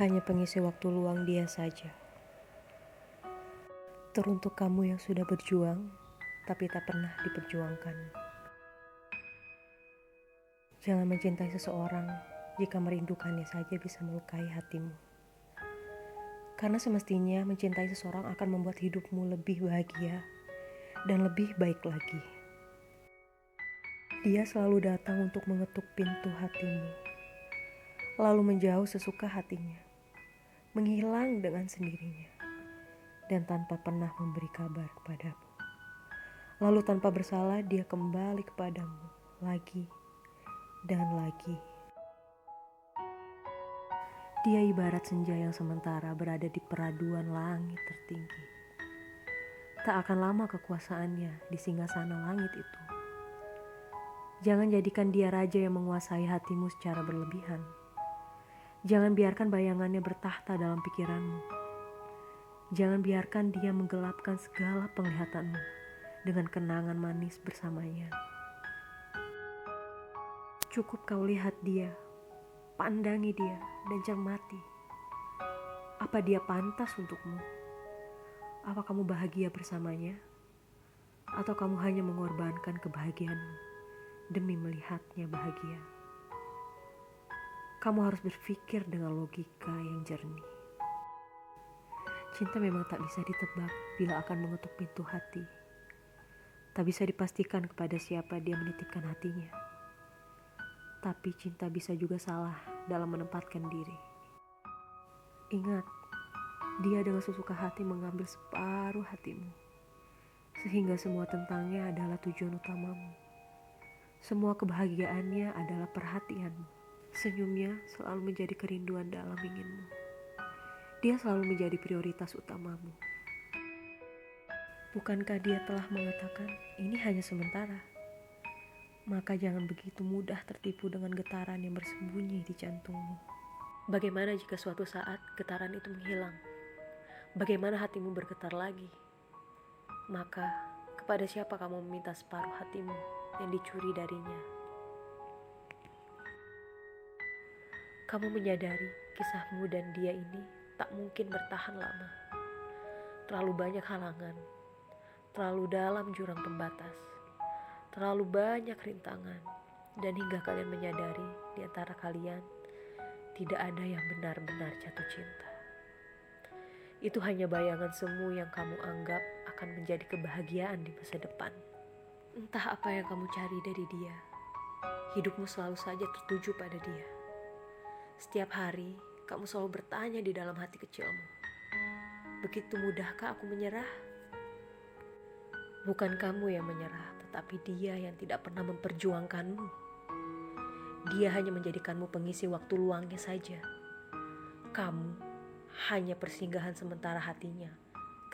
hanya pengisi waktu luang dia saja. Teruntuk kamu yang sudah berjuang, tapi tak pernah diperjuangkan. Jangan mencintai seseorang jika merindukannya saja bisa melukai hatimu. Karena semestinya mencintai seseorang akan membuat hidupmu lebih bahagia dan lebih baik lagi. Dia selalu datang untuk mengetuk pintu hatimu, lalu menjauh sesuka hatinya, menghilang dengan sendirinya, dan tanpa pernah memberi kabar kepadamu. Lalu tanpa bersalah dia kembali kepadamu lagi dan lagi. Dia ibarat senja yang sementara berada di peraduan langit tertinggi. Tak akan lama kekuasaannya di singgasana langit itu. Jangan jadikan dia raja yang menguasai hatimu secara berlebihan. Jangan biarkan bayangannya bertahta dalam pikiranmu. Jangan biarkan dia menggelapkan segala penglihatanmu dengan kenangan manis bersamanya. Cukup kau lihat dia, pandangi dia, dan cermati. Apa dia pantas untukmu? Apa kamu bahagia bersamanya? Atau kamu hanya mengorbankan kebahagiaanmu? demi melihatnya bahagia. Kamu harus berpikir dengan logika yang jernih. Cinta memang tak bisa ditebak bila akan mengetuk pintu hati. Tak bisa dipastikan kepada siapa dia menitipkan hatinya. Tapi cinta bisa juga salah dalam menempatkan diri. Ingat, dia dengan sesuka hati mengambil separuh hatimu. Sehingga semua tentangnya adalah tujuan utamamu. Semua kebahagiaannya adalah perhatianmu. Senyumnya selalu menjadi kerinduan dalam inginmu. Dia selalu menjadi prioritas utamamu. Bukankah dia telah mengatakan ini hanya sementara? Maka jangan begitu mudah tertipu dengan getaran yang bersembunyi di jantungmu. Bagaimana jika suatu saat getaran itu menghilang? Bagaimana hatimu bergetar lagi? Maka, kepada siapa kamu meminta separuh hatimu? yang dicuri darinya. Kamu menyadari kisahmu dan dia ini tak mungkin bertahan lama. Terlalu banyak halangan, terlalu dalam jurang pembatas, terlalu banyak rintangan, dan hingga kalian menyadari di antara kalian tidak ada yang benar-benar jatuh cinta. Itu hanya bayangan semu yang kamu anggap akan menjadi kebahagiaan di masa depan. Entah apa yang kamu cari dari dia, hidupmu selalu saja tertuju pada dia. Setiap hari, kamu selalu bertanya di dalam hati kecilmu, begitu mudahkah aku menyerah? Bukan kamu yang menyerah, tetapi dia yang tidak pernah memperjuangkanmu. Dia hanya menjadikanmu pengisi waktu luangnya saja. Kamu hanya persinggahan sementara hatinya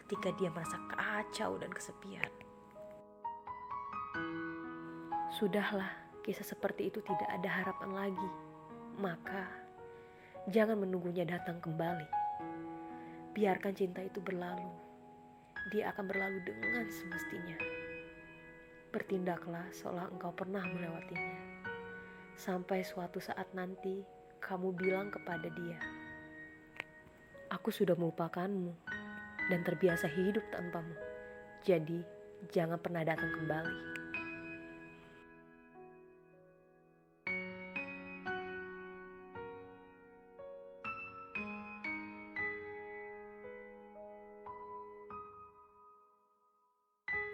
ketika dia merasa kacau dan kesepian. Sudahlah, kisah seperti itu tidak ada harapan lagi. Maka, jangan menunggunya datang kembali. Biarkan cinta itu berlalu. Dia akan berlalu dengan semestinya. Bertindaklah seolah engkau pernah melewatinya. Sampai suatu saat nanti kamu bilang kepada dia, "Aku sudah melupakanmu dan terbiasa hidup tanpamu. Jadi, jangan pernah datang kembali."